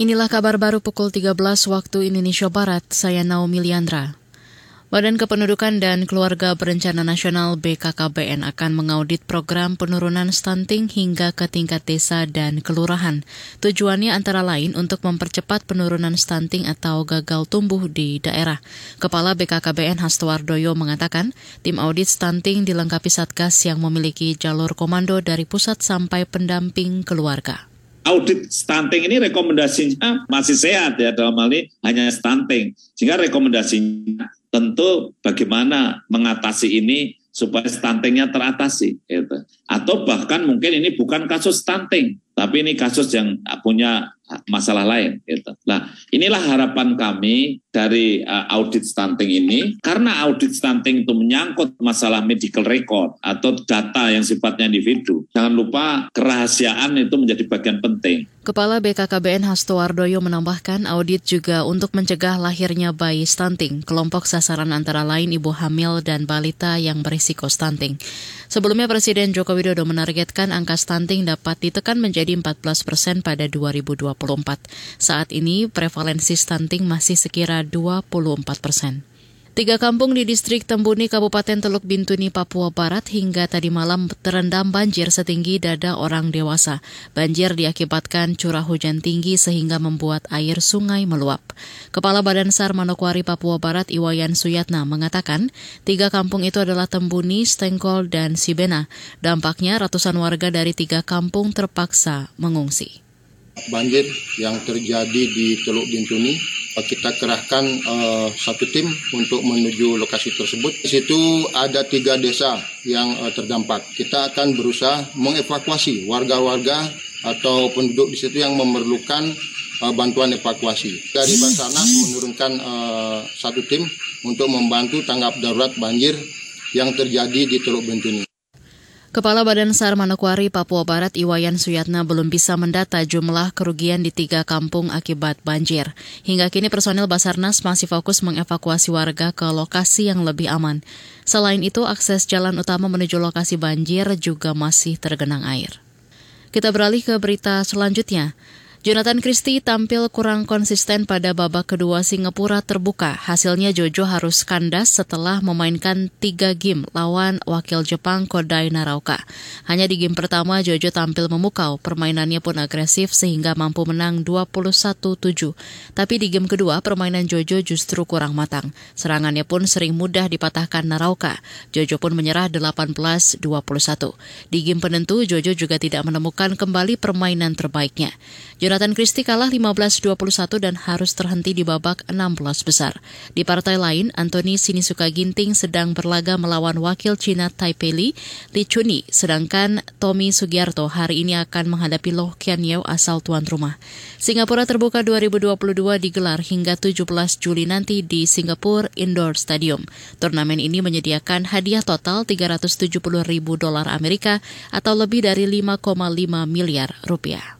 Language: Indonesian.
Inilah kabar baru pukul 13 waktu Indonesia Barat, saya Naomi Liandra. Badan Kependudukan dan Keluarga Berencana Nasional BKKBN akan mengaudit program penurunan stunting hingga ke tingkat desa dan kelurahan. Tujuannya antara lain untuk mempercepat penurunan stunting atau gagal tumbuh di daerah. Kepala BKKBN Hastowardoyo mengatakan, tim audit stunting dilengkapi Satgas yang memiliki jalur komando dari pusat sampai pendamping keluarga audit stunting ini rekomendasinya masih sehat ya dalam hal ini hanya stunting. Sehingga rekomendasinya tentu bagaimana mengatasi ini supaya stuntingnya teratasi. Gitu. Atau bahkan mungkin ini bukan kasus stunting, tapi ini kasus yang punya masalah lain. Gitu. Nah, inilah harapan kami dari uh, audit stunting ini, karena audit stunting itu menyangkut masalah medical record atau data yang sifatnya individu. Jangan lupa kerahasiaan itu menjadi bagian penting. Kepala BKKBN Hasto Wardoyo menambahkan audit juga untuk mencegah lahirnya bayi stunting. Kelompok sasaran antara lain ibu hamil dan balita yang berisiko stunting. Sebelumnya Presiden Joko Widodo menargetkan angka stunting dapat ditekan menjadi 14 persen pada 2024. Saat ini prevalensi stunting masih sekira 24 persen. Tiga kampung di distrik Tembuni, Kabupaten Teluk Bintuni, Papua Barat hingga tadi malam terendam banjir setinggi dada orang dewasa. Banjir diakibatkan curah hujan tinggi sehingga membuat air sungai meluap. Kepala Badan SAR Manokwari Papua Barat Iwayan Suyatna mengatakan, tiga kampung itu adalah Tembuni, Stengkol, dan Sibena. Dampaknya ratusan warga dari tiga kampung terpaksa mengungsi. Banjir yang terjadi di Teluk Bintuni kita kerahkan uh, satu tim untuk menuju lokasi tersebut. Di situ ada tiga desa yang uh, terdampak. Kita akan berusaha mengevakuasi warga-warga atau penduduk di situ yang memerlukan uh, bantuan evakuasi. Dari Basarnas menurunkan uh, satu tim untuk membantu tanggap darurat banjir yang terjadi di Teluk Bentuni. Kepala Badan SAR Manokwari Papua Barat Iwayan Suyatna belum bisa mendata jumlah kerugian di tiga kampung akibat banjir. Hingga kini personil Basarnas masih fokus mengevakuasi warga ke lokasi yang lebih aman. Selain itu, akses jalan utama menuju lokasi banjir juga masih tergenang air. Kita beralih ke berita selanjutnya. Jonathan Christie tampil kurang konsisten pada babak kedua Singapura terbuka. Hasilnya Jojo harus kandas setelah memainkan tiga game lawan wakil Jepang Kodai Narauka. Hanya di game pertama Jojo tampil memukau, permainannya pun agresif sehingga mampu menang 21-7. Tapi di game kedua permainan Jojo justru kurang matang. Serangannya pun sering mudah dipatahkan Narauka. Jojo pun menyerah 18-21. Di game penentu Jojo juga tidak menemukan kembali permainan terbaiknya. Christie kalah 15-21 dan harus terhenti di babak 16 besar. Di partai lain, Anthony Sinisuka Ginting sedang berlaga melawan wakil Cina Taipei Li, Li Chuni, sedangkan Tommy Sugiarto hari ini akan menghadapi Loh Kian Yeo asal tuan rumah. Singapura Terbuka 2022 digelar hingga 17 Juli nanti di Singapore Indoor Stadium. Turnamen ini menyediakan hadiah total 370 ribu dolar Amerika atau lebih dari 5,5 miliar rupiah.